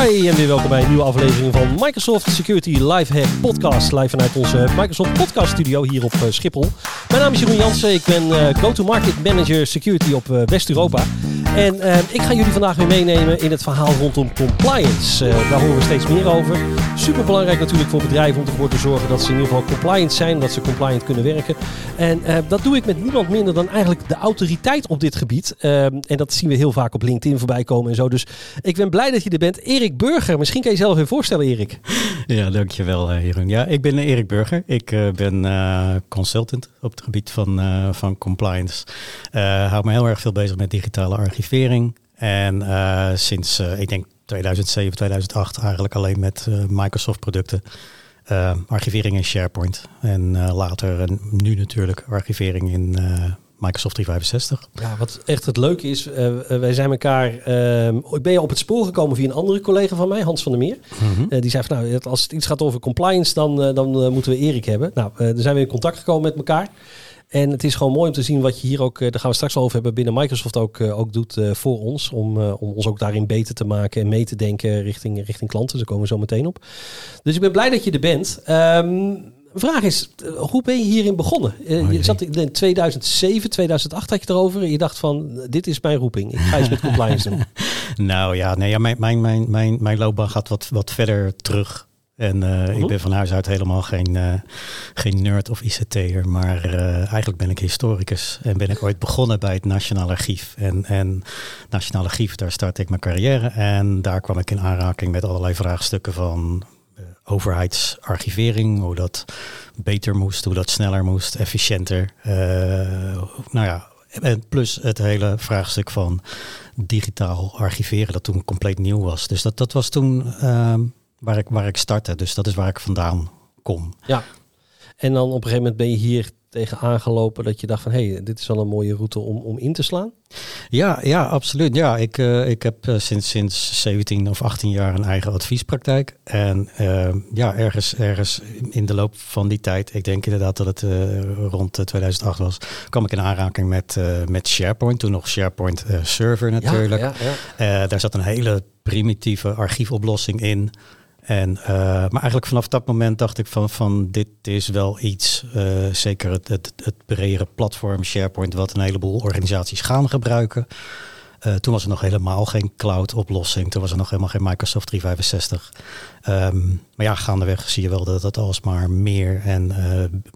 Hi en weer welkom bij een nieuwe aflevering van Microsoft Security Lifehack Podcast. Live vanuit onze Microsoft Podcast Studio hier op eh, Schiphol. Mijn naam is Jeroen Jansen, ik ben eh, Go-to-Market Manager Security op eh, West-Europa. En eh, ik ga jullie vandaag weer meenemen in het verhaal rondom compliance. Eh, daar horen we steeds meer over. Super belangrijk natuurlijk voor bedrijven om ervoor te zorgen dat ze in ieder geval compliant zijn, dat ze compliant kunnen werken. En eh, dat doe ik met niemand minder dan eigenlijk de autoriteit op dit gebied. En dat zien we heel vaak op LinkedIn voorbij komen en zo. Dus ik ben blij dat je er bent. Erik Burger, misschien kan je jezelf even voorstellen, Erik. Ja, dankjewel Jeroen. Ja, ik ben Erik Burger. Ik ben consultant op het gebied van, van compliance. hou me heel erg veel bezig met digitale archivering. En sinds, ik denk 2007, 2008 eigenlijk alleen met Microsoft producten. archivering in SharePoint. En later en nu natuurlijk archivering in Microsoft 365. Ja, wat echt het leuke is, uh, wij zijn elkaar. Uh, ik ben je op het spoor gekomen via een andere collega van mij, Hans van der Meer. Mm -hmm. uh, die zei van nou, als het iets gaat over compliance, dan, dan moeten we Erik hebben. Nou, daar zijn we in contact gekomen met elkaar. En het is gewoon mooi om te zien wat je hier ook, daar gaan we straks over hebben, binnen Microsoft ook, ook doet voor ons. Om, om ons ook daarin beter te maken en mee te denken richting, richting klanten. Daar komen we zo meteen op. Dus ik ben blij dat je er bent. Um, vraag is, hoe ben je hierin begonnen? Uh, je zat in 2007, 2008 had je erover. En je dacht van, dit is mijn roeping. Ik ga eens met compliance doen. nou ja, nee, ja mijn, mijn, mijn, mijn, mijn loopbaan gaat wat, wat verder terug. En uh, -huh. ik ben van huis uit helemaal geen, uh, geen nerd of ICT'er, maar uh, eigenlijk ben ik historicus. En ben ik ooit begonnen bij het Nationaal Archief. En, en Nationaal Archief, daar startte ik mijn carrière. En daar kwam ik in aanraking met allerlei vraagstukken van overheidsarchivering, hoe dat beter moest, hoe dat sneller moest, efficiënter. Nou ja, en plus het hele vraagstuk van digitaal archiveren, dat toen compleet nieuw was. Dus dat, dat was toen uh, waar, ik, waar ik startte. Dus dat is waar ik vandaan kom. Ja, en dan op een gegeven moment ben je hier tegen aangelopen dat je dacht van hé, hey, dit is wel een mooie route om, om in te slaan? Ja, ja, absoluut. Ja, ik, uh, ik heb uh, sinds, sinds 17 of 18 jaar een eigen adviespraktijk. En uh, ja, ergens, ergens in de loop van die tijd, ik denk inderdaad dat het rond 2008 was, kwam ik in aanraking met, met SharePoint. Toen nog SharePoint Server natuurlijk. Ja, ja, ja. daar zat een hele primitieve archiefoplossing in. En, uh, maar eigenlijk vanaf dat moment dacht ik van, van dit is wel iets, uh, zeker het, het, het bredere platform SharePoint, wat een heleboel organisaties gaan gebruiken. Uh, toen was er nog helemaal geen cloud oplossing, toen was er nog helemaal geen Microsoft 365. Um, maar ja, gaandeweg zie je wel dat het alsmaar meer en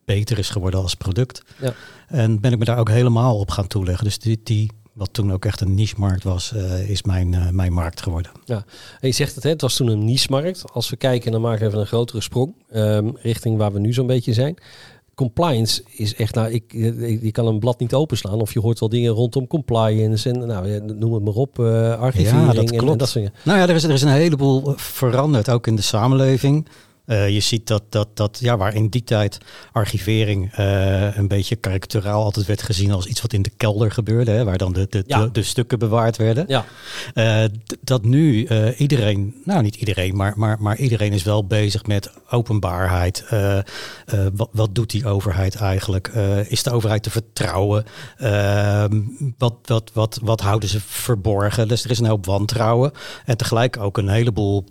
beter is geworden als product. Ja. En ben ik me daar ook helemaal op gaan toeleggen. Dus die, die wat toen ook echt een niche-markt was, uh, is mijn, uh, mijn markt geworden. Ja, en je zegt het, hè, het was toen een niche-markt. Als we kijken, dan maken we even een grotere sprong um, richting waar we nu zo'n beetje zijn. Compliance is echt, nou, ik, je kan een blad niet openslaan of je hoort wel dingen rondom compliance en nou, noem het maar op, uh, archivering ja, dat en, en, dat soort dingen. Nou ja, er is, er is een heleboel veranderd, ook in de samenleving. Uh, je ziet dat, dat, dat ja, waar in die tijd archivering uh, een beetje karikaturaal altijd werd gezien als iets wat in de kelder gebeurde, hè, waar dan de, de, ja. de, de, stukken bewaard werden. Ja. Uh, dat nu iedereen, nou niet iedereen, maar, maar, maar iedereen is wel bezig met openbaarheid. Wat, wat, doet die overheid eigenlijk? is de overheid te vertrouwen? Ehm, wat, wat, wat, wat houden ze verborgen? Dus er is een hoop wantrouwen en tegelijk ook een heleboel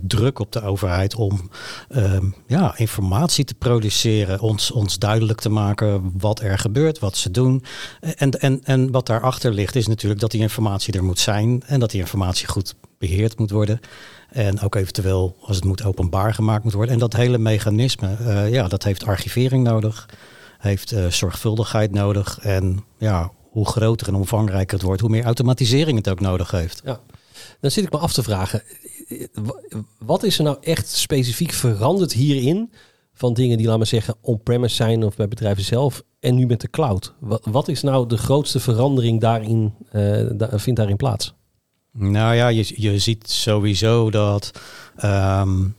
druk op de overheid om um, ja, informatie te produceren, ons, ons duidelijk te maken wat er gebeurt, wat ze doen. En, en, en wat daarachter ligt is natuurlijk dat die informatie er moet zijn en dat die informatie goed beheerd moet worden. En ook eventueel, als het moet, openbaar gemaakt moet worden. En dat hele mechanisme, uh, ja, dat heeft archivering nodig, heeft uh, zorgvuldigheid nodig. En ja, hoe groter en omvangrijker het wordt, hoe meer automatisering het ook nodig heeft. Ja. Dan zit ik me af te vragen, wat is er nou echt specifiek veranderd hierin? Van dingen die, laten we zeggen, on-premise zijn of bij bedrijven zelf. En nu met de cloud. Wat, wat is nou de grootste verandering daarin, uh, da vindt daarin plaats? Nou ja, je, je ziet sowieso dat um,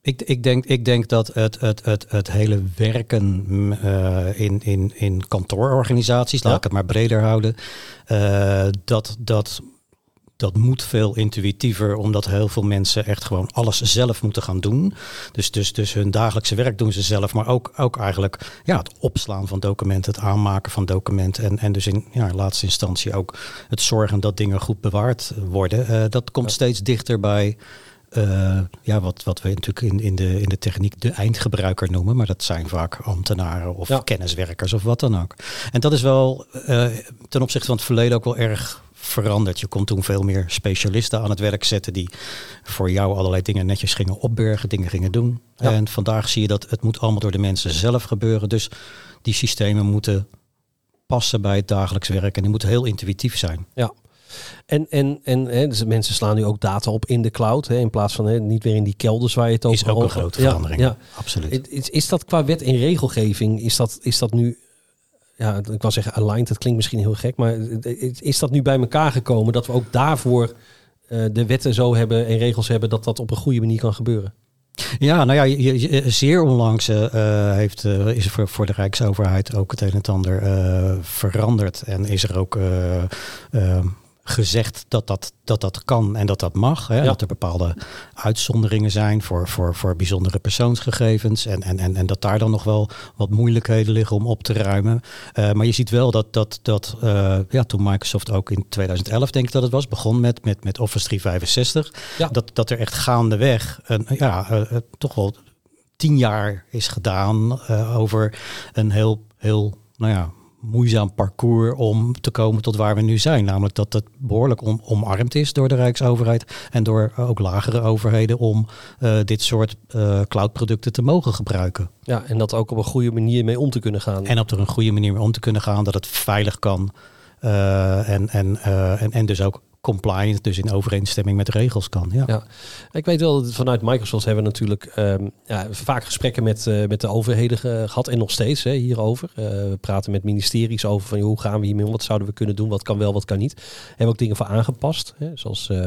Ik, ik, denk, ik denk dat het, het, het, het hele werken uh, in, in, in kantoororganisaties, laat ik het maar breder houden, uh, dat, dat dat moet veel intuïtiever, omdat heel veel mensen echt gewoon alles zelf moeten gaan doen. Dus, dus, dus hun dagelijkse werk doen ze zelf, maar ook, ook eigenlijk ja, het opslaan van documenten, het aanmaken van documenten en, en dus in ja, laatste instantie ook het zorgen dat dingen goed bewaard worden. Uh, dat komt steeds dichter bij uh, ja, wat, wat we natuurlijk in, in, de, in de techniek de eindgebruiker noemen. Maar dat zijn vaak ambtenaren of kenniswerkers of wat dan ook. En dat is wel uh, ten opzichte van het verleden ook wel erg veranderd. Je kon toen veel meer specialisten aan het werk zetten die voor jou allerlei dingen netjes gingen opbergen, dingen gingen doen. En vandaag zie je dat het moet allemaal door de mensen zelf gebeuren. Dus die systemen moeten passen bij het dagelijks werk en die moeten heel intuïtief zijn. Ja. En, en, en hè, dus mensen slaan nu ook data op in de cloud, hè, in plaats van hè, niet weer in die kelders waar je het over Is ook een grote verandering, ja, absoluut. Is, is dat qua wet en regelgeving, is dat, is dat nu ja, ik wil zeggen aligned, dat klinkt misschien heel gek, maar is dat nu bij elkaar gekomen dat we ook daarvoor uh, de wetten zo hebben en regels hebben dat dat op een goede manier kan gebeuren? Ja, nou ja, zeer onlangs uh, heeft, uh, is voor, voor de Rijksoverheid ook het een en ander veranderd. En is er ook gezegd dat dat, dat dat kan en dat dat mag. Hè? Dat er bepaalde uitzonderingen zijn voor, voor, voor bijzondere persoonsgegevens. En, en, en, en dat daar dan nog wel wat moeilijkheden liggen om op te ruimen. Uh, maar je ziet wel dat, dat, dat uh, ja, toen Microsoft ook in 2011, denk ik dat het was, begon met, met, met Office 365. Ja. Dat, dat er echt gaandeweg een, ja, uh, toch wel tien jaar is gedaan over een heel, heel nou ja, moeizaam parcours om te komen tot waar we nu zijn. Namelijk dat het behoorlijk om, omarmd is door de Rijksoverheid en door ook lagere overheden om uh, dit soort uh, cloudproducten te mogen gebruiken. Ja, en dat ook op een goede manier mee om te kunnen gaan. En op er een goede manier mee om te kunnen gaan, dat het veilig kan. Uh, en, en, en, en dus ook compliant, dus in overeenstemming met regels kan. Ja. ja. Ik weet wel, vanuit Microsoft hebben we natuurlijk um, ja, vaak gesprekken met, uh, met de overheden gehad en nog steeds hè, hierover. Uh, we praten met ministeries over van hoe gaan we hiermee om, wat zouden we kunnen doen, wat kan wel, wat kan niet. Hebben we ook dingen voor aangepast, hè, zoals uh,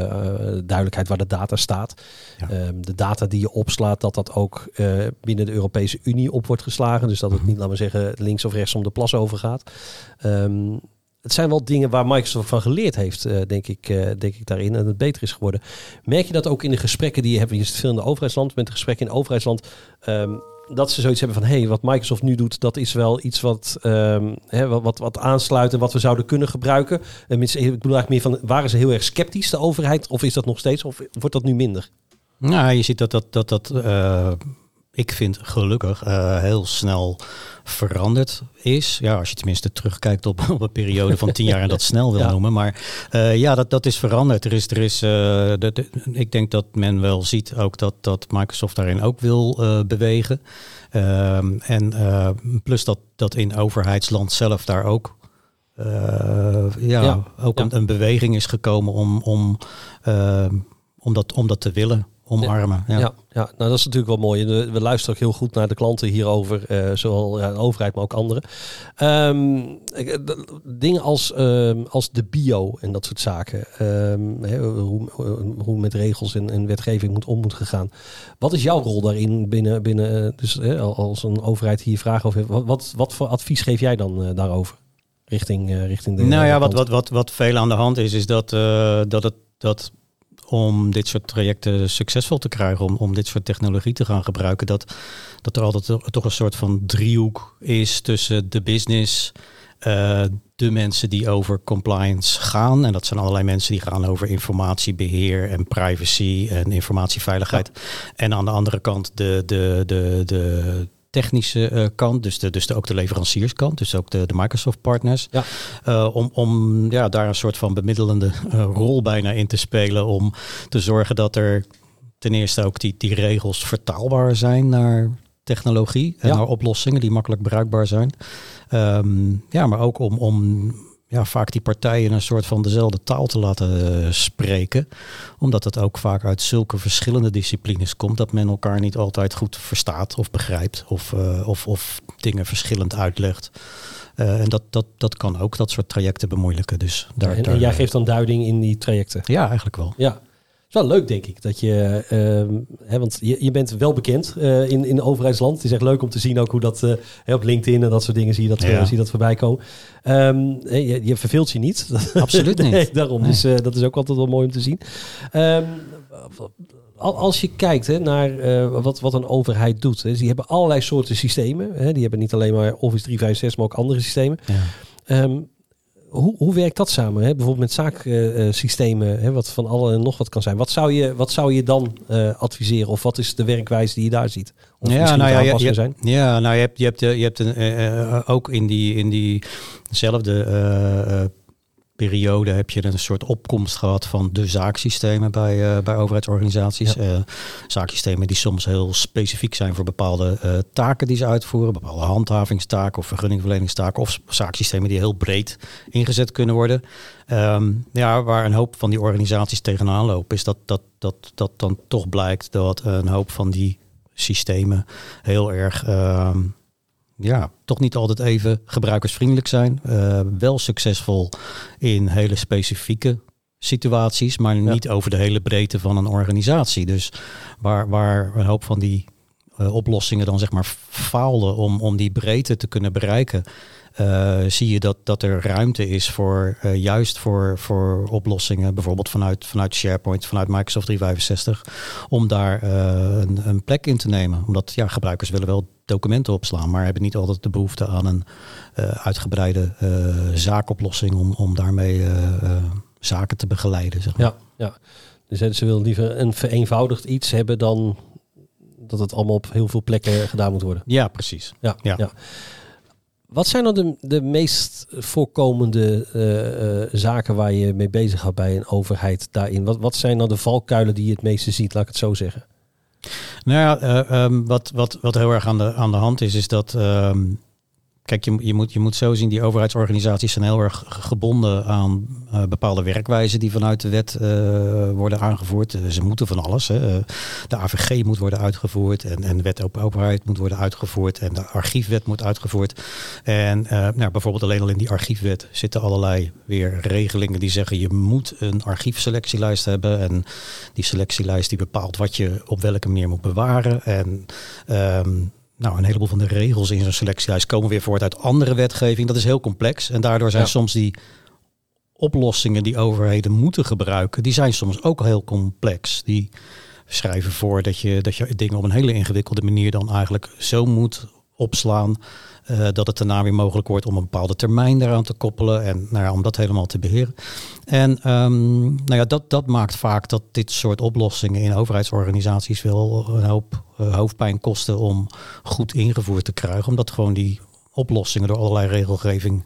duidelijkheid waar de data staat. Ja. Um, de data die je opslaat, dat dat ook binnen de Europese Unie op wordt geslagen. Dus dat het niet, laten we zeggen, links of rechts om de plas over gaat. Um, het zijn wel dingen waar Microsoft van geleerd heeft, uh, denk, ik, uh, denk ik daarin. En het beter is geworden. Merk je dat ook in de gesprekken die je hebt? Je zit veel in de overheidsland, met de gesprekken in de overheidsdsland. Um, dat ze zoiets hebben van, hé, hey, wat Microsoft nu doet, dat is wel iets wat, um, wat, wat aansluit en wat we zouden kunnen gebruiken. En ik bedoel eigenlijk meer van, waren ze heel erg sceptisch, de overheid? Of is dat nog steeds, of wordt dat nu minder? Nou, je ziet dat dat, dat, dat uh, ik vind gelukkig heel snel veranderd is. Ja, als je tenminste terugkijkt op, op een periode van tien jaar en dat snel wil noemen. Maar uh, ja, dat, dat is veranderd. Er is, er is, uh, de, de, ik denk dat men wel ziet ook dat, dat Microsoft daarin ook wil uh, bewegen. Ehm, en plus dat, dat in overheidsland zelf daar ook ja, ja, ook Een, een, beweging is gekomen om, om, om, dat, om dat te willen omarmen. Ja, ja. ja, nou dat is natuurlijk wel mooi. We luisteren ook heel goed naar de klanten hierover, uh, zowel ja, de overheid, maar ook anderen. Um, dingen als, um, als de bio en dat soort zaken, um, hoe, hoe met regels en, en, wetgeving moet om moet gegaan. Wat is jouw rol daarin binnen, binnen dus hè, als een overheid hier vragen over wat, wat, wat voor advies geef jij dan uh, daarover? Richting, uh, richting de. Nou ja, wat, wat, wat, wat veel aan de hand is, is dat, dat het dat om dit soort trajecten succesvol te krijgen, om, om dit soort technologie te gaan gebruiken, dat, dat er altijd toch een soort van driehoek is tussen de business, uh, de mensen die over compliance gaan. En dat zijn allerlei mensen die gaan over informatiebeheer en privacy en informatieveiligheid. En aan de andere kant de, de, de, de, technische uh, kant, dus, de, dus de, ook de leverancierskant, dus ook de, de Microsoft partners, ja. Uh, om, om ja, daar een soort van bemiddelende uh, rol bijna in te spelen om te zorgen dat er ten eerste ook die, die regels vertaalbaar zijn naar technologie en ja. naar oplossingen die makkelijk bruikbaar zijn. Um, ja, maar ook om, om ja, vaak die partijen een soort van dezelfde taal te laten uh, spreken. Omdat het ook vaak uit zulke verschillende disciplines komt dat men elkaar niet altijd goed verstaat of begrijpt of, uh, of, of dingen verschillend uitlegt. Uh, en dat, dat, dat kan ook dat soort trajecten bemoeilijken. Dus daar, en, daar, en jij geeft dan duiding in die trajecten? Ja, eigenlijk wel. Ja. Wel leuk, denk ik. Dat je, ehm, hè, want je, je bent wel bekend uh, in, in overheidsland. Het is echt leuk om te zien ook hoe dat uh, op LinkedIn en dat soort dingen zie je dat, ja. zie je dat voorbij komen. Um, je, je, verveelt je niet. Absoluut niet. nee, daarom. Nee. Dus uh, dat is ook altijd wel mooi om te zien. Um, als je kijkt hè, naar uh, wat, wat een overheid doet. Hè, die hebben allerlei soorten systemen. Hè, die hebben niet alleen maar Office 365, maar ook andere systemen. Ja. Um, hoe, hoe werkt dat samen? Hè? Bijvoorbeeld met zaaksystemen, uh, wat van alle en nog wat kan zijn. Wat zou je, wat zou je dan uh, adviseren? Of wat is de werkwijze die je daar ziet? Of ja, nou ja, je, je, zijn? ja, nou je hebt, je hebt, je hebt een, uh, ook in, die, in diezelfde periode heb je een soort opkomst gehad van de zaaksystemen bij, uh, bij overheidsorganisaties. Ja. Uh, zaaksystemen die soms heel specifiek zijn voor bepaalde uh, taken die ze uitvoeren, bepaalde handhavingstaken of vergunningverleningstaken, of zaaksystemen die heel breed ingezet kunnen worden. Um, ja, waar een hoop van die organisaties tegenaan lopen, is dat, dat, dat, dat dan toch blijkt dat een hoop van die systemen heel erg. Uh, ja, toch niet altijd even gebruikersvriendelijk zijn. Uh, wel succesvol in hele specifieke situaties, maar ja. niet over de hele breedte van een organisatie. Dus waar, waar een hoop van die uh, oplossingen dan zeg maar faalden om, om die breedte te kunnen bereiken, uh, zie je dat, dat er ruimte is voor uh, juist voor, voor oplossingen, bijvoorbeeld vanuit, vanuit SharePoint, vanuit Microsoft 365, om daar uh, een, een, plek in te nemen. Omdat ja, gebruikers willen wel documenten opslaan, maar hebben niet altijd de behoefte aan een uitgebreide zaakoplossing om, om daarmee zaken te begeleiden. Zeg maar. Ja, ja. Dus ze willen liever een vereenvoudigd iets hebben dan dat het allemaal op heel veel plekken gedaan moet worden. Ja, precies. Ja, ja. ja. Wat zijn dan de, de meest voorkomende uh, uh, zaken waar je mee bezig gaat bij een overheid daarin? Wat, wat zijn dan de valkuilen die je het meeste ziet, laat ik het zo zeggen? Nou ja, uh, um, wat, wat, wat heel erg aan de, aan de hand is, is dat um, Kijk, je, je, moet, je moet zo zien, die overheidsorganisaties zijn heel erg gebonden aan uh, bepaalde werkwijzen die vanuit de wet uh, worden aangevoerd. Uh, ze moeten van alles. Hè. De AVG moet worden uitgevoerd en, en de wet op overheid moet worden uitgevoerd en de archiefwet moet uitgevoerd. En nou, bijvoorbeeld alleen al in die archiefwet zitten allerlei weer regelingen die zeggen je moet een archiefselectielijst hebben. En die selectielijst die bepaalt wat je op welke manier moet bewaren. En um, nou, een heleboel van de regels in zo'n selectielijst komen weer voort uit andere wetgeving. Dat is heel complex. En daardoor zijn ja. soms die oplossingen die overheden moeten gebruiken, die zijn soms ook heel complex. Die schrijven voor dat je, dat je dingen op een hele ingewikkelde manier dan eigenlijk zo moet opslaan. Uh, dat het daarna weer mogelijk wordt om een bepaalde termijn eraan te koppelen en nou ja, om dat helemaal te beheren. En um, nou ja, dat, dat maakt vaak dat dit soort oplossingen in overheidsorganisaties wel een hoop uh, hoofdpijn kosten om goed ingevoerd te krijgen. Omdat gewoon die oplossingen door allerlei regelgeving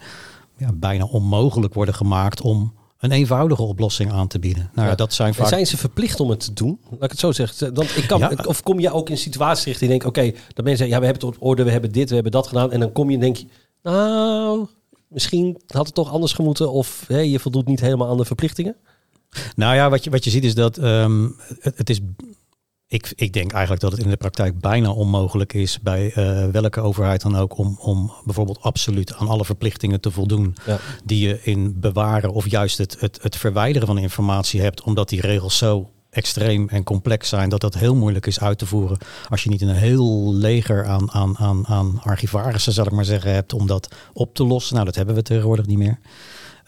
ja, bijna onmogelijk worden gemaakt om een eenvoudige oplossing aan te bieden. Nou, ja. dat zijn, vaak... zijn ze verplicht om het te doen? Laat ik het zo zeggen. Dan, ik kan, ja. Of kom je ook in situaties terecht die denken, oké, okay, dat mensen zeggen, ja, we hebben het op orde, we hebben dit, we hebben dat gedaan. En dan kom je en denk je, nou, misschien had het toch anders gemoeten. Of hè, je voldoet niet helemaal aan de verplichtingen. Nou ja, wat je, wat je ziet is dat um, het, het is ik, ik denk eigenlijk dat het in de praktijk bijna onmogelijk is bij uh, welke overheid dan ook om, om bijvoorbeeld absoluut aan alle verplichtingen te voldoen ja. die je in bewaren of juist het, het, het verwijderen van informatie hebt, omdat die regels zo extreem en complex zijn dat dat heel moeilijk is uit te voeren als je niet een heel leger aan, aan, aan, aan archivarissen, zal ik maar zeggen, hebt om dat op te lossen. Nou, dat hebben we tegenwoordig niet meer.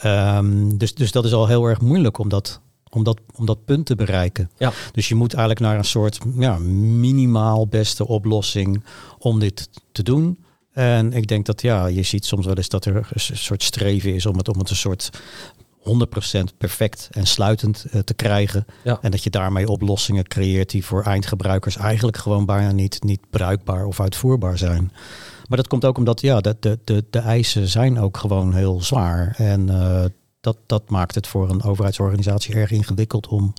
Um, dus, dus dat is al heel erg moeilijk om dat om dat, om dat punt te bereiken. Ja. Dus je moet eigenlijk naar een soort ja, minimaal beste oplossing om dit te doen. En ik denk dat ja, je ziet soms wel eens dat er een soort streven is om het om het een soort 100% perfect en sluitend uh, te krijgen. Ja. En dat je daarmee oplossingen creëert die voor eindgebruikers eigenlijk gewoon bijna niet, niet bruikbaar of uitvoerbaar zijn. Maar dat komt ook omdat ja, de, de, de, de eisen zijn ook gewoon heel zwaar. En uh, dat, dat maakt het voor een overheidsorganisatie erg ingewikkeld om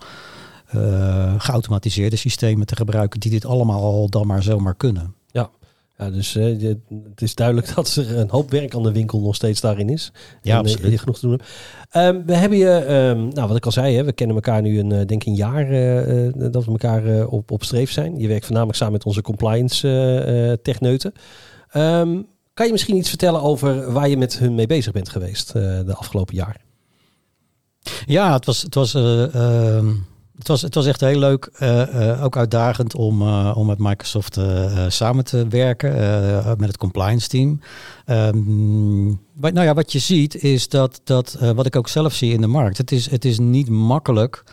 uh, geautomatiseerde systemen te gebruiken die dit allemaal al dan maar zomaar kunnen. Ja, ja dus uh, je, het is duidelijk dat er een hoop werk aan de winkel nog steeds daarin is. Ja, en, absoluut. Uh, genoeg te doen. Um, we hebben je, um, nou wat ik al zei, hè, we kennen elkaar nu een denk een jaar dat we elkaar op, op streef zijn. Je werkt voornamelijk samen met onze compliance techneuten. Um, kan je misschien iets vertellen over waar je met hun mee bezig bent geweest de afgelopen jaar? Ja, het was, het was uh, uh, Het was, het was echt heel leuk, eh, eh, ook uitdagend om, eh, om met Microsoft eh, eh, samen te werken, eh, met het compliance team. Ehm, wat, nou ja, wat je ziet is dat, dat eh, wat ik ook zelf zie in de markt, het is, het is niet makkelijk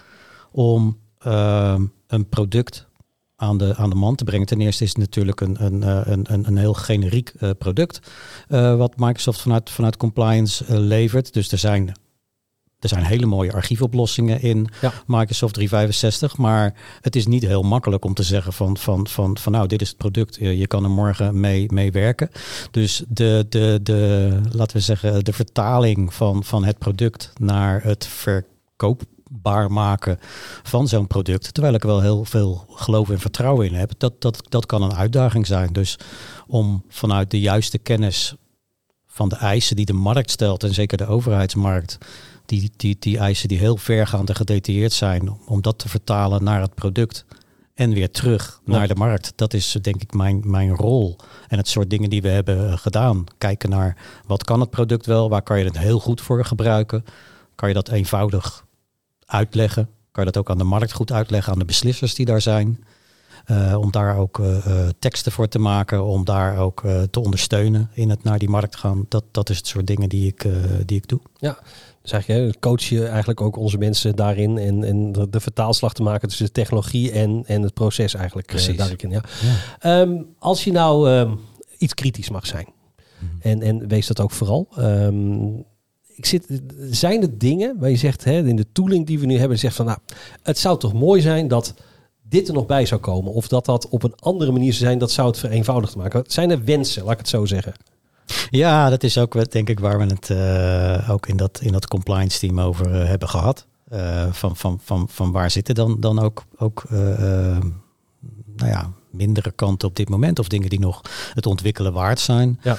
om ehm, een product aan de, aan de man te brengen. Ten eerste is het natuurlijk een, een, eh, een, een, heel generiek eh, product eh, wat Microsoft vanuit, vanuit compliance eh, levert. Dus er zijn, er zijn hele mooie archiefoplossingen in Ja. Microsoft 365, maar het is niet heel makkelijk om te zeggen van, van, van, van nou, dit is het product, eh, je kan er morgen mee, mee werken. Dus de, de, de, laten we zeggen, de vertaling van, van het product naar het verkoopbaar maken van zo'n product, terwijl ik er wel heel veel geloof en vertrouwen in heb, dat, dat, dat kan een uitdaging zijn. Dus om vanuit de juiste kennis van de eisen die de markt stelt, en zeker de overheidsmarkt, die, die, die eisen die heel vergaand en gedetailleerd zijn, om dat te vertalen naar het product en weer terug Ja. naar de markt. Dat is denk ik mijn, mijn rol. En het soort dingen die we hebben eh, gedaan. Kijken naar wat kan het product wel, waar kan je het heel goed voor gebruiken. Kan je dat eenvoudig uitleggen? Kan je dat ook aan de markt goed uitleggen, aan de beslissers die daar zijn? Eh, om daar ook eh, teksten voor te maken, om daar ook te ondersteunen in het naar die markt gaan. Dat, dat is het soort dingen die ik, die ik doe. Dus eigenlijk hè, coach je eigenlijk ook onze mensen daarin en, en de, de vertaalslag te maken tussen de technologie en, en het proces eigenlijk. eh, Precies. daarin, ja. Ehm, als je nou ehm, iets kritisch mag zijn, en, en wees dat ook vooral. Ehm, ik zit, zijn er dingen waar je zegt, hè, in de tooling die we nu hebben, zegt van nou, het zou toch mooi zijn dat dit er nog bij zou komen. Of dat dat op een andere manier zou zijn, dat zou het vereenvoudigd maken. Zijn er wensen, laat ik het zo zeggen? Ja, dat is ook denk ik waar we het eh, ook in dat, in dat compliance team over eh, hebben gehad. Eh, van, van, van, van waar zitten dan, dan ook, ook nou ja, mindere kanten op dit moment of dingen die nog het ontwikkelen waard zijn. Ja.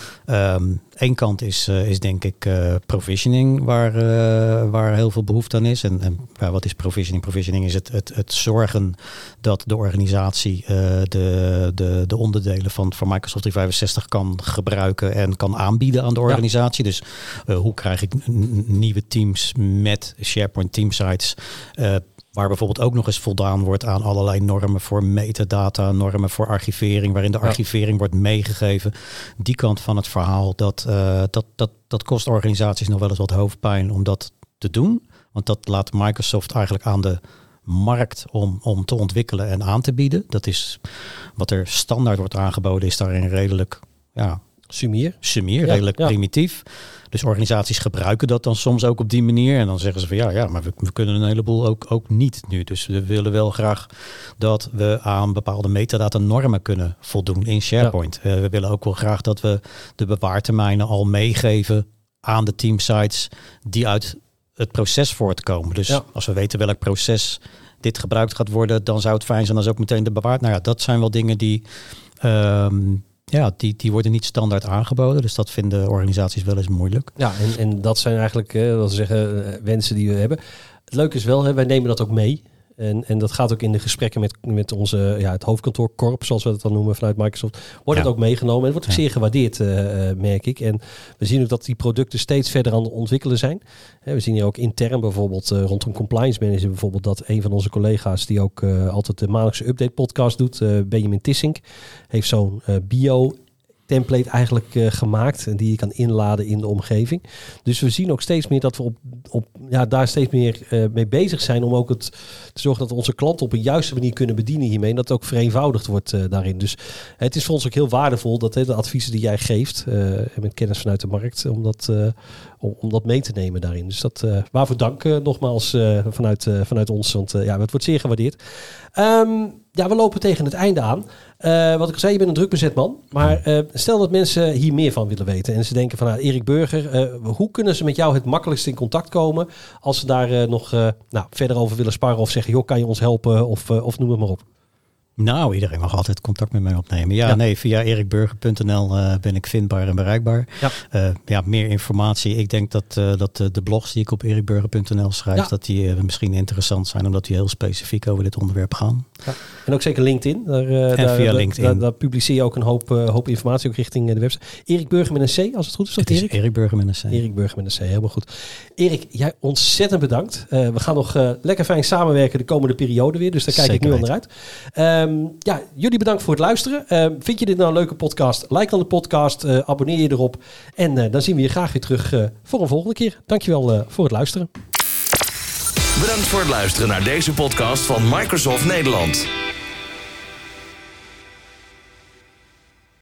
Eén kant is, eh, is denk ik eh, provisioning, waar, eh, waar heel veel behoefte aan is. En, en ja, wat is provisioning? Provisioning is het, het, het zorgen dat de organisatie de, de, de onderdelen van, van Microsoft 365 kan gebruiken en kan aanbieden aan de organisatie. Dus hoe krijg ik nieuwe teams met SharePoint teamsites Waar bijvoorbeeld ook nog eens voldaan wordt aan allerlei normen voor metadata, normen voor archivering, waarin de Ja. archivering wordt meegegeven. Die kant van het verhaal, dat, eh, dat, dat, dat kost organisaties nog wel eens wat hoofdpijn om dat te doen. Want dat laat Microsoft eigenlijk aan de markt om, om te ontwikkelen en aan te bieden. Dat is wat er standaard wordt aangeboden, is daarin redelijk ja, Sumier. sumier, Ja, redelijk ja. primitief. Dus organisaties gebruiken dat dan soms ook op die manier. En dan zeggen ze van ja, ja maar we, we kunnen een heleboel ook, ook niet nu. Dus we willen wel graag dat we aan bepaalde metadata normen kunnen voldoen in SharePoint. Eh, we willen ook wel graag dat we de bewaartermijnen al meegeven aan de teamsites die uit het proces voortkomen. Dus Ja. als we weten welk proces dit gebruikt gaat worden, dan zou het fijn zijn als ook meteen de bewaard. Nou ja, dat zijn wel dingen die ehm, ja, die, die worden niet standaard aangeboden. Dus dat vinden organisaties wel eens moeilijk. Ja, en, en dat zijn eigenlijk, eh, wat zeggen, eh, wensen die we hebben. Het leuke is wel, hè, wij nemen dat ook mee. En, en dat gaat ook in de gesprekken met, met onze, ja, het hoofdkantoor Corp, zoals we dat dan noemen vanuit Microsoft. Wordt Ja. het ook meegenomen en wordt ook zeer gewaardeerd, eh, eh, merk ik. En we zien ook dat die producten steeds verder aan het ontwikkelen zijn. Hè, we zien hier ook intern bijvoorbeeld eh, rondom compliance manager bijvoorbeeld dat een van onze collega's die ook altijd de maandelijkse update podcast doet, Benjamin Tissink, heeft zo'n bio template eigenlijk eh, gemaakt en die je kan inladen in de omgeving. Dus we zien ook steeds meer dat we op, op ja, daar steeds meer eh, mee bezig zijn om ook het te zorgen dat onze klanten op een juiste manier kunnen bedienen hiermee en dat het ook vereenvoudigd wordt eh, daarin. Dus het is voor ons ook heel waardevol dat de adviezen die jij geeft en met kennis vanuit de markt om dat, om, dat mee te nemen daarin. Dus dat waarvoor dank nogmaals vanuit, vanuit ons, want ja, het wordt zeer gewaardeerd. Ehm, ja, we lopen tegen het einde aan. Eh, wat ik al zei, je bent een druk bezet man. Maar eh, stel dat mensen hier meer van willen weten. En ze denken van, nou, Erik Burger, eh, hoe kunnen ze met jou het makkelijkst in contact komen? Als ze daar nog nou, verder over willen sparren of zeggen, joh, kan je ons helpen? Of, of noem het maar op. Nou, iedereen mag altijd contact met mij opnemen. Ja, nee, via erikburger.nl uh, ben ik vindbaar en bereikbaar. Ja, uh, ja meer informatie. Ik denk dat, uh, dat de blogs die ik op erikburger.nl schrijf, dat die misschien interessant zijn, omdat die heel specifiek over dit onderwerp gaan. Ja. En ook zeker LinkedIn. Daar, en daar, via LinkedIn. Daar, publiceer je ook een hoop, hoop informatie ook richting de website. Erik Burger met een C, als het goed is. Het is Erik? Burger met een C. Erik Burger met een C, helemaal goed. Erik, jij ontzettend bedankt. we gaan nog lekker fijn samenwerken de komende periode weer, dus daar kijk ik nu al naar uit. Um, ja, jullie bedankt voor het luisteren. Uh, vind je dit nou een leuke podcast? Like dan de podcast, uh, abonneer je erop. En uh, dan zien we je graag weer terug voor een volgende keer. Dankjewel voor het luisteren. Bedankt voor het luisteren naar deze podcast van Microsoft Nederland.